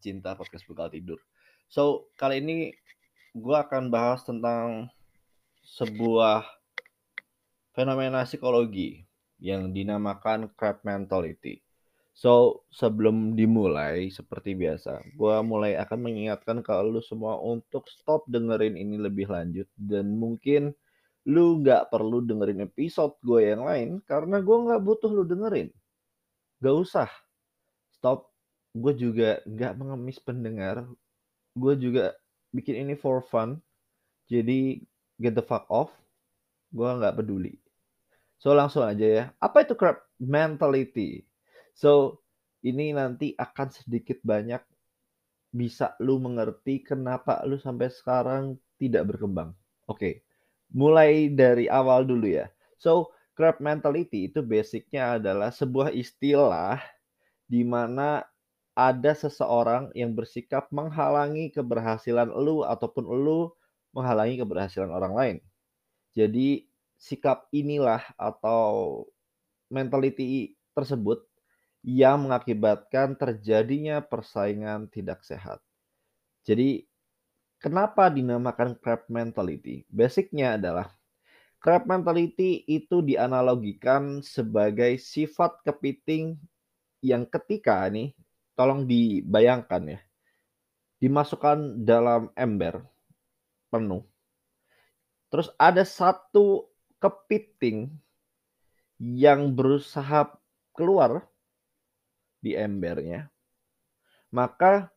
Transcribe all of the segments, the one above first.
tercinta podcast bekal tidur. So, kali ini gua akan bahas tentang sebuah fenomena psikologi yang dinamakan crab mentality. So, sebelum dimulai seperti biasa, gua mulai akan mengingatkan ke lu semua untuk stop dengerin ini lebih lanjut dan mungkin lu nggak perlu dengerin episode gue yang lain karena gue nggak butuh lu dengerin. Gak usah. Stop. Gue juga nggak mengemis pendengar. Gue juga bikin ini for fun. Jadi get the fuck off. Gue nggak peduli. So langsung aja ya. Apa itu crab mentality? So ini nanti akan sedikit banyak bisa lu mengerti kenapa lu sampai sekarang tidak berkembang. Oke. Okay. Mulai dari awal dulu ya. So, crab mentality itu basicnya adalah sebuah istilah di mana ada seseorang yang bersikap menghalangi keberhasilan lu ataupun lu menghalangi keberhasilan orang lain. Jadi sikap inilah atau mentality tersebut yang mengakibatkan terjadinya persaingan tidak sehat. Jadi, kenapa dinamakan crab mentality? Basicnya adalah crab mentality itu dianalogikan sebagai sifat kepiting yang ketika nih, tolong dibayangkan ya, dimasukkan dalam ember penuh. Terus ada satu kepiting yang berusaha keluar di embernya, maka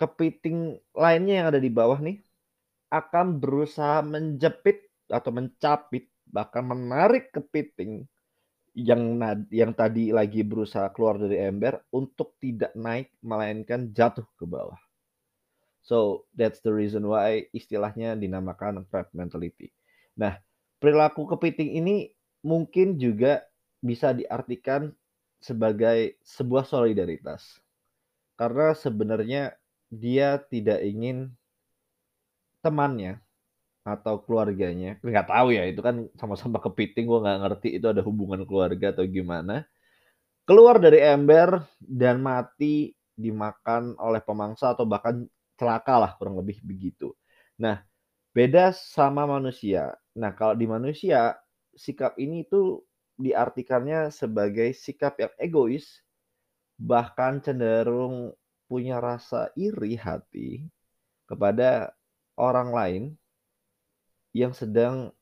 kepiting lainnya yang ada di bawah nih akan berusaha menjepit atau mencapit bahkan menarik kepiting yang yang tadi lagi berusaha keluar dari ember untuk tidak naik melainkan jatuh ke bawah. So that's the reason why istilahnya dinamakan crab mentality. Nah, perilaku kepiting ini mungkin juga bisa diartikan sebagai sebuah solidaritas. Karena sebenarnya dia tidak ingin temannya atau keluarganya, nggak tahu ya itu kan sama-sama kepiting, gue nggak ngerti itu ada hubungan keluarga atau gimana. Keluar dari ember dan mati dimakan oleh pemangsa atau bahkan celaka lah kurang lebih begitu. Nah, beda sama manusia. Nah, kalau di manusia sikap ini tuh diartikannya sebagai sikap yang egois, bahkan cenderung punya rasa iri hati kepada orang lain yang sedang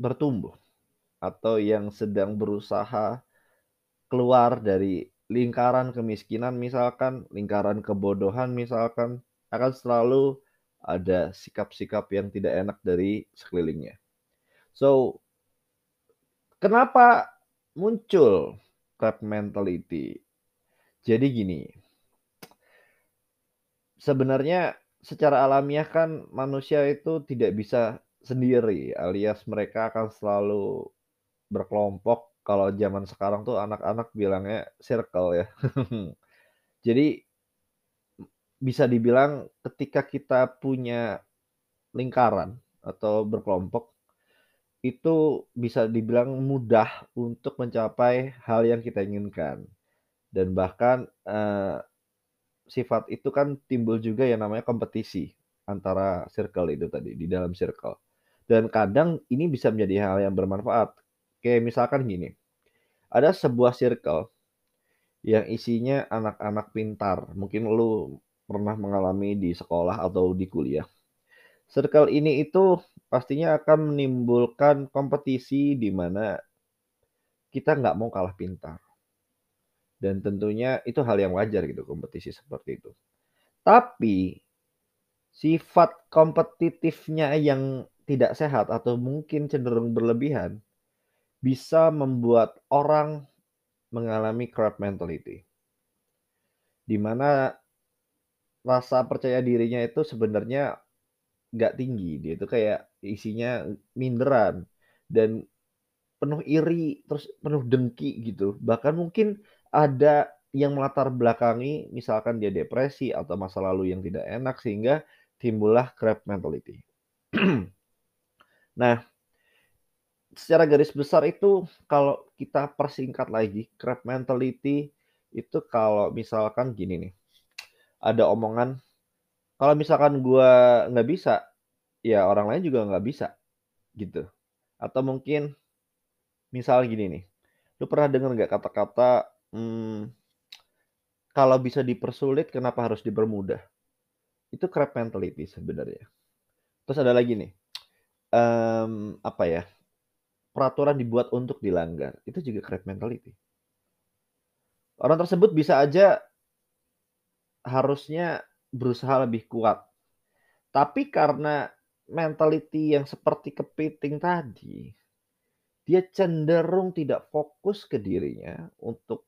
bertumbuh atau yang sedang berusaha keluar dari lingkaran kemiskinan misalkan, lingkaran kebodohan misalkan, akan selalu ada sikap-sikap yang tidak enak dari sekelilingnya. So, Kenapa muncul crab mentality? Jadi gini, sebenarnya secara alamiah kan manusia itu tidak bisa sendiri, alias mereka akan selalu berkelompok. Kalau zaman sekarang tuh anak-anak bilangnya circle ya. Jadi bisa dibilang ketika kita punya lingkaran atau berkelompok itu bisa dibilang mudah untuk mencapai hal yang kita inginkan. Dan bahkan uh, sifat itu kan timbul juga yang namanya kompetisi antara circle itu tadi di dalam circle. Dan kadang ini bisa menjadi hal yang bermanfaat. Kayak misalkan gini, ada sebuah circle yang isinya anak-anak pintar. Mungkin lu pernah mengalami di sekolah atau di kuliah. Circle ini itu pastinya akan menimbulkan kompetisi di mana kita nggak mau kalah pintar. Dan tentunya itu hal yang wajar gitu kompetisi seperti itu. Tapi sifat kompetitifnya yang tidak sehat atau mungkin cenderung berlebihan bisa membuat orang mengalami crab mentality. Di mana rasa percaya dirinya itu sebenarnya nggak tinggi. Dia itu kayak isinya minderan dan penuh iri, terus penuh dengki gitu. Bahkan mungkin ada yang melatar belakangi misalkan dia depresi atau masa lalu yang tidak enak sehingga timbullah crab mentality. nah, secara garis besar itu kalau kita persingkat lagi crab mentality itu kalau misalkan gini nih, ada omongan, "Kalau misalkan gua nggak bisa, ya orang lain juga nggak bisa." Gitu. Atau mungkin misal gini nih, lu pernah denger nggak kata-kata, mmm, "Kalau bisa dipersulit kenapa harus dipermudah?" Itu crab mentality sebenarnya. Terus ada lagi nih, mmm, apa ya, peraturan dibuat untuk dilanggar, itu juga crab mentality. Orang tersebut bisa aja harusnya berusaha lebih kuat, tapi karena mentality yang seperti kepiting tadi, dia cenderung tidak fokus ke dirinya untuk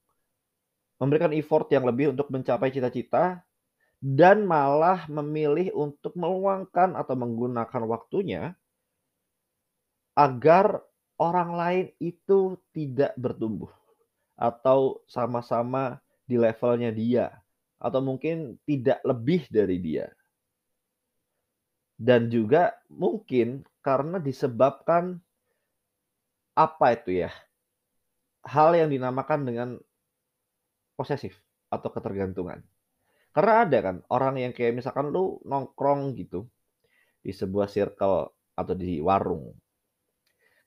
memberikan effort yang lebih untuk mencapai cita-cita, dan malah memilih untuk meluangkan atau menggunakan waktunya agar orang lain itu tidak bertumbuh, atau sama-sama di levelnya dia, atau mungkin tidak lebih dari dia. Dan juga mungkin karena disebabkan apa itu ya, hal yang dinamakan dengan posesif atau ketergantungan. Karena ada kan orang yang kayak misalkan lu nongkrong gitu, di sebuah circle atau di warung.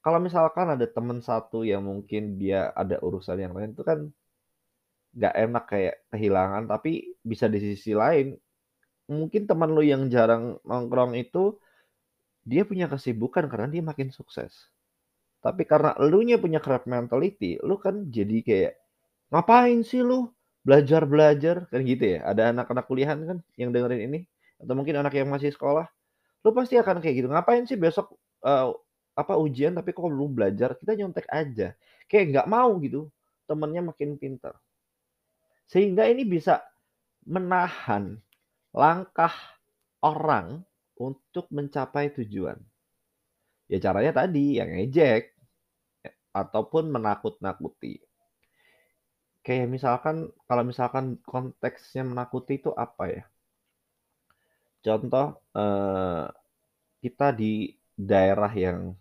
Kalau misalkan ada temen satu yang mungkin dia ada urusan yang lain itu kan nggak enak kayak kehilangan, tapi bisa di sisi lain, mungkin teman lu yang jarang nongkrong itu, dia punya kesibukan karena dia makin sukses. Tapi karena elunya punya crab mentality, lu kan jadi kayak, "Ngapain sih lu belajar-belajar?" Kan gitu ya. Ada anak-anak kuliahan kan yang dengerin ini, atau mungkin anak yang masih sekolah, lu pasti akan kayak gitu, "Ngapain sih besok, eee, apa, ujian tapi kok belum belajar? Kita nyontek aja." Kayak nggak mau gitu, temennya makin pintar. Sehingga ini bisa menahan langkah orang untuk mencapai tujuan. Ya caranya tadi, yang ngejek, e ataupun menakut-nakuti. Kayak misalkan, kalau misalkan konteksnya menakuti itu apa ya? Contoh, eee, kita di daerah yang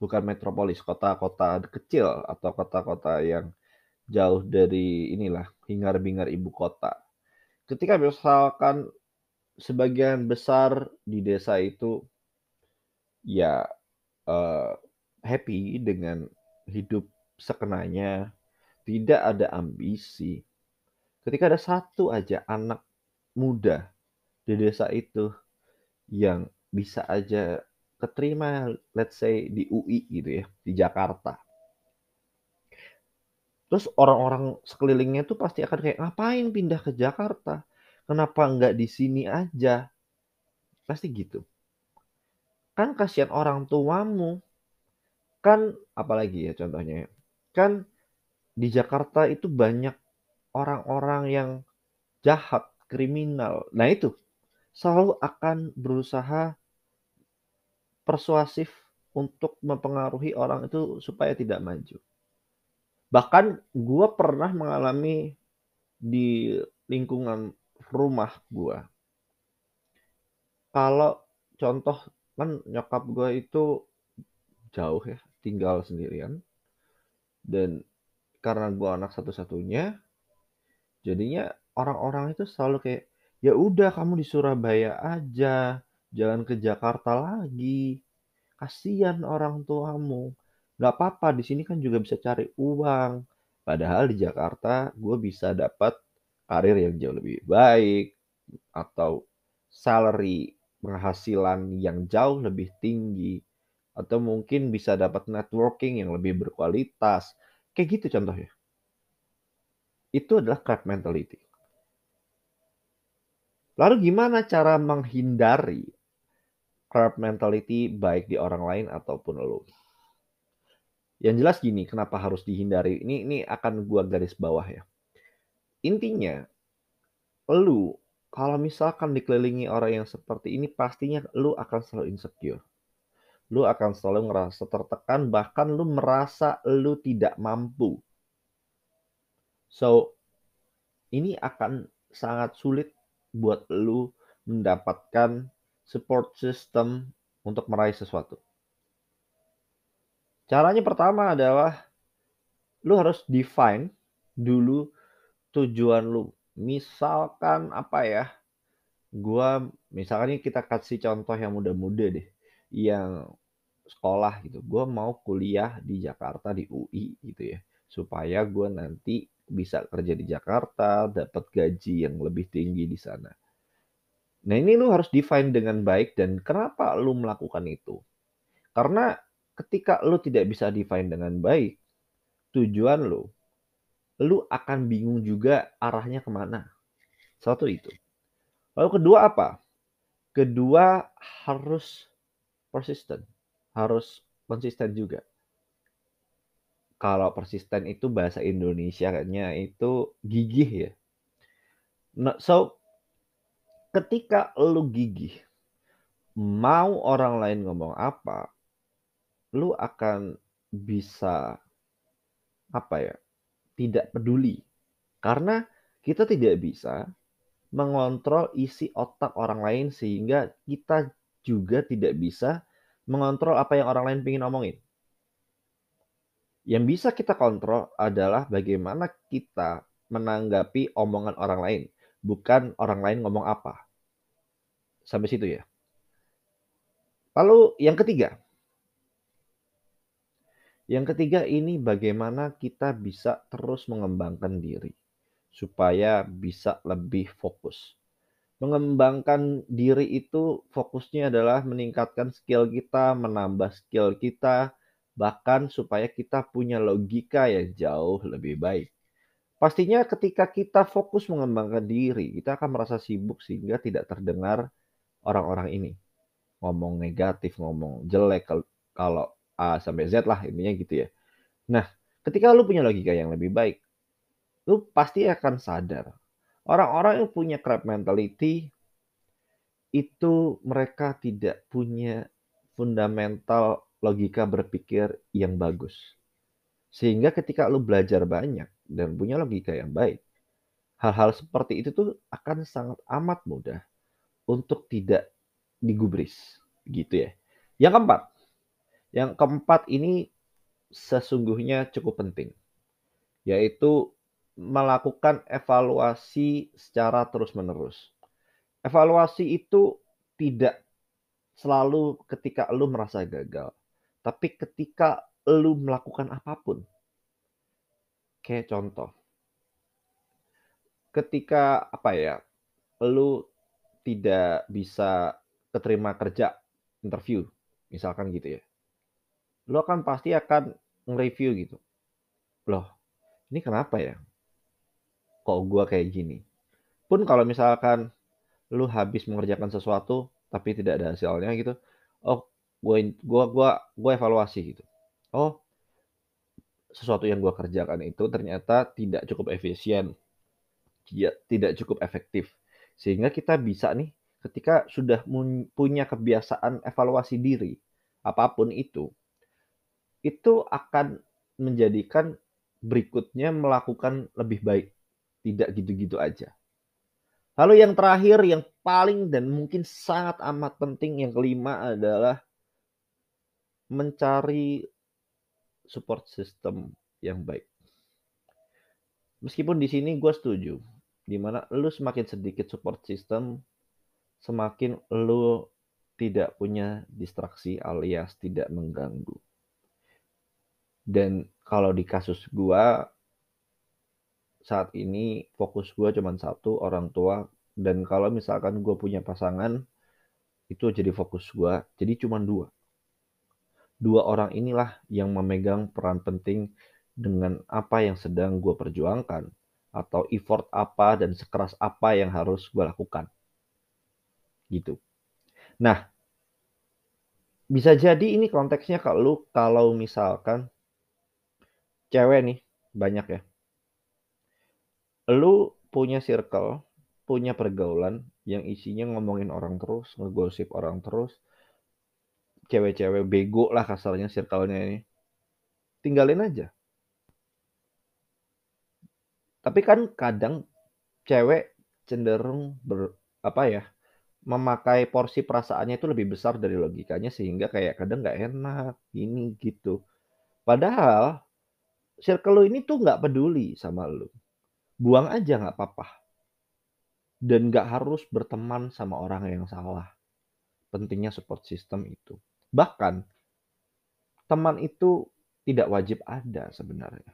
bukan metropolis, kota-kota kecil atau kota-kota yang jauh dari inilah, hingar-bingar ibu kota. Ketika misalkan sebagian besar di desa itu ya, eee, happy dengan hidup sekenanya, tidak ada ambisi. Ketika ada satu aja anak muda di desa itu yang bisa aja keterima let's say di UI gitu ya, di Jakarta. Terus orang-orang sekelilingnya tuh pasti akan kayak, "Ngapain pindah ke Jakarta? Kenapa nggak di sini aja?" Pasti gitu. Kan kasihan orang tuamu. Kan apalagi ya contohnya ya, kan di Jakarta itu banyak orang-orang yang jahat, kriminal. Nah itu, selalu akan berusaha persuasif untuk mempengaruhi orang itu supaya tidak maju. Bahkan gua pernah mengalami di lingkungan rumah gua. Kalau contoh kan nyokap gua itu jauh ya, tinggal sendirian. Dan karena gua anak satu-satunya, jadinya orang-orang itu selalu kayak, "Ya udah kamu di Surabaya aja, jangan ke Jakarta lagi. Kasihan orang tuamu. Nggak apa-apa di sini kan juga bisa cari uang." Padahal di Jakarta gua bisa dapat karir yang jauh lebih baik, atau salary, penghasilan yang jauh lebih tinggi, atau mungkin bisa dapat networking yang lebih berkualitas. Kayak gitu contohnya. Itu adalah crab mentality. Lalu gimana cara menghindari crab mentality baik di orang lain ataupun lu? Yang jelas gini, kenapa harus dihindari, ini ini akan gua garis bawah ya. Intinya, lu kalau misalkan dikelilingi orang yang seperti ini, pastinya lu akan selalu insecure. Lu akan selalu ngerasa tertekan, bahkan lu merasa lu tidak mampu. So, ini akan sangat sulit buat lu mendapatkan support system untuk meraih sesuatu. Caranya pertama adalah lu harus define dulu tujuan lu. Misalkan apa ya, gua misalkan nih kita kasih contoh yang muda-muda deh, yang sekolah gitu. Gua mau kuliah di Jakarta di UI gitu ya, supaya gua nanti bisa kerja di Jakarta, dapat gaji yang lebih tinggi di sana. Nah, ini lu harus define dengan baik dan kenapa lu melakukan itu. Karena ketika lu tidak bisa define dengan baik tujuan lu, lu akan bingung juga arahnya ke mana. Satu itu. Lalu kedua apa? Kedua harus persisten, harus konsisten juga. Kalau persisten itu bahasa Indonesia-nya itu gigih ya. Nah, so ketika lu gigih, mau orang lain ngomong apa, lu akan bisa apa ya? Tidak peduli. Karena kita tidak bisa mengontrol isi otak orang lain sehingga kita juga tidak bisa mengontrol apa yang orang lain ingin omongin. Yang bisa kita kontrol adalah bagaimana kita menanggapi omongan orang lain, bukan orang lain ngomong apa. Sampai situ ya. Lalu yang ketiga. Yang ketiga ini bagaimana kita bisa terus mengembangkan diri supaya bisa lebih fokus. Mengembangkan diri itu fokusnya adalah meningkatkan skill kita, menambah skill kita, bahkan supaya kita punya logika yang jauh lebih baik. Pastinya ketika kita fokus mengembangkan diri, kita akan merasa sibuk sehingga tidak terdengar orang-orang ini. Ngomong negatif, ngomong jelek kalau A sampai Z lah intinya gitu ya. Nah, ketika lu punya logika yang lebih baik, lu pasti akan sadar Orang-orang yang punya crab mentality itu mereka tidak punya fundamental logika berpikir yang bagus. Sehingga ketika lu belajar banyak dan punya logika yang baik, hal-hal seperti itu tuh akan sangat amat mudah untuk tidak digubris gitu ya. Yang keempat, yang keempat ini sesungguhnya cukup penting, yaitu melakukan evaluasi secara terus-menerus. Evaluasi itu tidak selalu ketika lu merasa gagal, tapi ketika lu melakukan apa pun. Kayak contoh, ketika apa ya, lu tidak bisa keterima kerja interview, misalkan gitu ya. Lu akan pasti akan nge-review gitu. Loh, ini kenapa ya? kok gue kayak gini. Pun kalau misalkan lu habis mengerjakan sesuatu tapi tidak ada hasilnya gitu, oh gue gua gua gua evaluasi gitu. Oh sesuatu yang gue kerjakan itu ternyata tidak cukup efisien, tidak cukup efektif, sehingga kita bisa nih ketika sudah punya kebiasaan evaluasi diri apa pun itu, itu akan menjadikan berikutnya melakukan lebih baik. Tidak gitu-gitu aja. Lalu yang terakhir, yang paling dan mungkin sangat amat penting, yang kelima adalah mencari support system yang baik. Meskipun di sini gue setuju, di mana lu semakin sedikit support system, semakin lu tidak punya distraksi alias tidak mengganggu. Dan kalau di kasus gue, saat ini fokus gue cuma satu orang tua dan kalau misalkan gue punya pasangan itu jadi fokus gue jadi cuma dua dua orang inilah yang memegang peran penting dengan apa yang sedang gue perjuangkan atau effort apa dan sekeras apa yang harus gue lakukan. Gitu. Nah bisa jadi ini konteksnya kalau kalau misalkan cewek nih banyak ya. Lu punya circle, punya pergaulan yang isinya ngomongin orang terus, ngegosip orang terus, cewek-cewek bego lah kasarnya circle-nya ini. Tinggalin aja. Tapi kan kadang cewek cenderung ber, apa ya memakai porsi perasaannya itu lebih besar dari logikanya sehingga kayak kadang nggak enak ini gitu. Padahal circle lu ini tuh nggak peduli sama lu buang aja nggak apa-apa. Dan nggak harus berteman sama orang yang salah. Pentingnya support system itu. Bahkan, teman itu tidak wajib ada sebenarnya.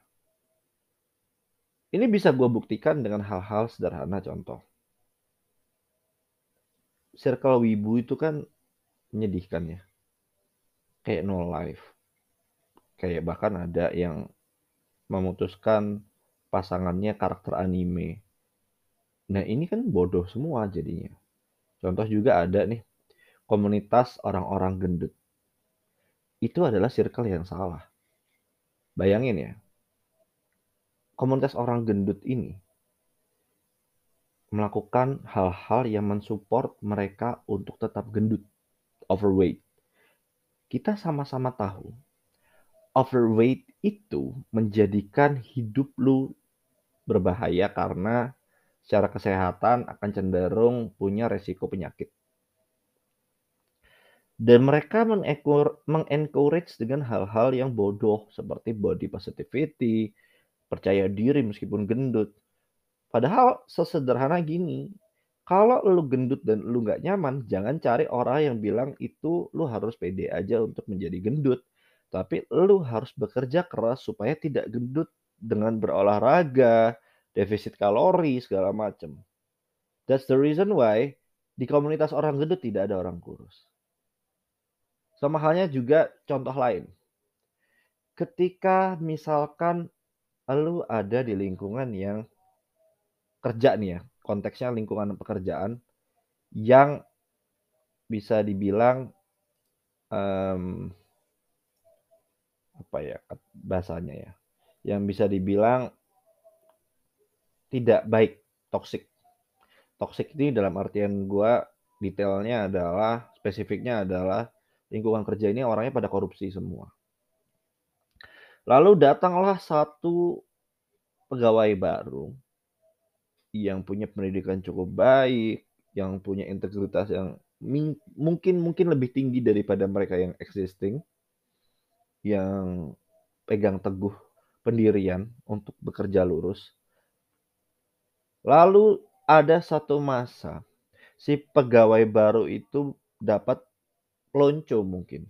Ini bisa gue buktikan dengan hal-hal sederhana contoh. Circle Wibu itu kan menyedihkan ya. Kayak no life. Kayak bahkan ada yang memutuskan pasangannya karakter anime. Nah ini kan bodoh semua jadinya. Contoh juga ada nih, komunitas orang-orang gendut. Itu adalah circle yang salah. Bayangin ya, komunitas orang gendut ini melakukan hal-hal yang mensupport mereka untuk tetap gendut, overweight. Kita sama-sama tahu, overweight itu menjadikan hidup lu berbahaya karena secara kesehatan akan cenderung punya resiko penyakit. Dan mereka mengencourage dengan hal-hal yang bodoh seperti body positivity, percaya diri meskipun gendut. Padahal sesederhana gini, kalau lu gendut dan lu nggak nyaman, jangan cari orang yang bilang itu lu harus pede aja untuk menjadi gendut. Tapi lu harus bekerja keras supaya tidak gendut dengan berolahraga, defisit kalori, segala macam. That's the reason why di komunitas orang gendut tidak ada orang kurus. Sama halnya juga contoh lain. Ketika misalkan lu ada di lingkungan yang kerja nih ya, konteksnya lingkungan pekerjaan yang bisa dibilang um, apa ya bahasanya ya, yang bisa dibilang tidak baik, toxic. Toxic ini dalam artian gua detailnya adalah spesifiknya adalah lingkungan kerja ini orangnya pada korupsi semua. Lalu datanglah satu pegawai baru yang punya pendidikan cukup baik, yang punya integritas yang mungkin mungkin lebih tinggi daripada mereka yang existing, yang pegang teguh pendirian untuk bekerja lurus. Lalu ada satu masa si pegawai baru itu dapat lonco mungkin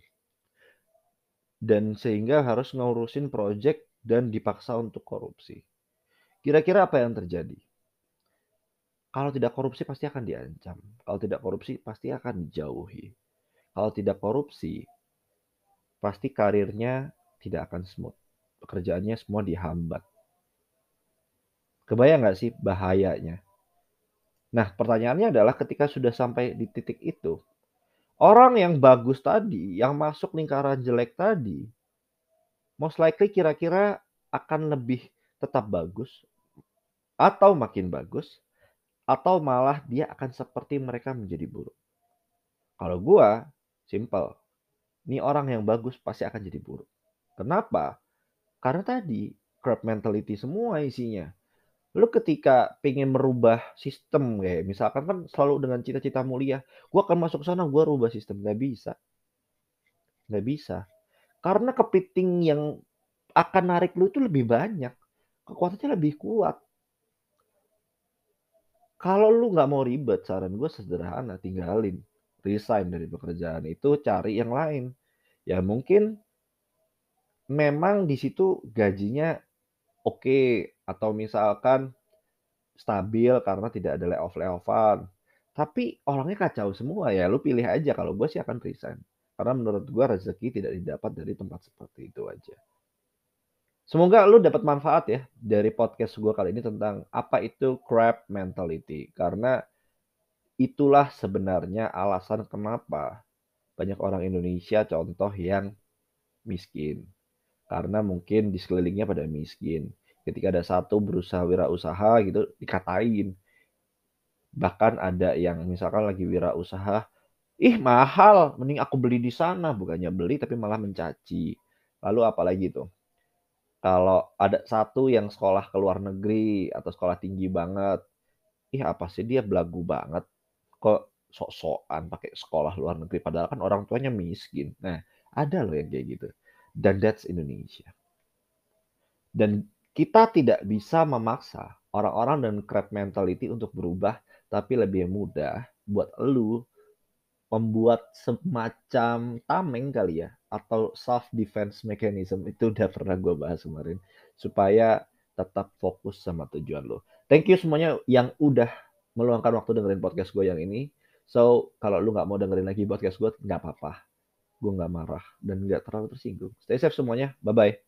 dan sehingga harus ngurusin proyek dan dipaksa untuk korupsi. Kira-kira apa yang terjadi? Kalau tidak korupsi pasti akan diancam. Kalau tidak korupsi pasti akan dijauhi. Kalau tidak korupsi pasti karirnya tidak akan smooth. Pekerjaannya semua dihambat. Kebayang nggak sih bahayanya? Nah pertanyaannya adalah ketika sudah sampai di titik itu, Orang yang bagus tadi, yang masuk lingkaran jelek tadi, most likely kira-kira akan lebih tetap bagus atau makin bagus atau malah dia akan seperti mereka menjadi buruk. Kalau gua simple. Ini orang yang bagus pasti akan jadi buruk. Kenapa? Karena tadi crab mentality semua isinya lu ketika pengen merubah sistem kayak misalkan kan selalu dengan cita-cita mulia gue akan masuk sana gue rubah sistem. Nggak bisa. Nggak bisa. Karena kepiting yang akan narik lu itu lebih banyak. Kekuatannya lebih kuat. Kalau lu nggak mau ribet saran gue sederhana tinggalin. Resign dari pekerjaan itu cari yang lain. Ya mungkin memang di situ gajinya oke atau misalkan stabil karena tidak ada layoff layoffan. Tapi orangnya kacau semua ya lu pilih aja. Kalau gue sih akan resign. Karena menurut gue rezeki tidak didapat dari tempat seperti itu aja. Semoga lu dapat manfaat ya dari podcast gue kali ini tentang apa itu crab mentality. Karena itulah sebenarnya alasan kenapa banyak orang Indonesia contoh yang miskin karena mungkin di sekelilingnya pada miskin. Ketika ada satu berusaha wirausaha gitu dikatain. Bahkan ada yang misalkan lagi wirausaha, ih mahal, mending aku beli di sana, bukannya beli tapi malah mencaci. Lalu apalagi tuh? Kalau ada satu yang sekolah ke luar negeri atau sekolah tinggi banget, ih apa sih dia belagu banget. Kok sok-sokan pakai sekolah luar negeri padahal kan orang tuanya miskin. Nah, ada loh yang kayak gitu. Dan that's Indonesia. Dan kita tidak bisa memaksa orang-orang dan crab mentality untuk berubah, tapi lebih mudah buat lu membuat semacam tameng kali ya atau self defense mechanism itu udah pernah gue bahas kemarin supaya tetap fokus sama tujuan lo. Thank you semuanya yang udah meluangkan waktu dengerin podcast gue yang ini. So kalau lu nggak mau dengerin lagi podcast gue nggak apa-apa, gue nggak marah dan nggak terlalu tersinggung. Stay safe semuanya, bye bye.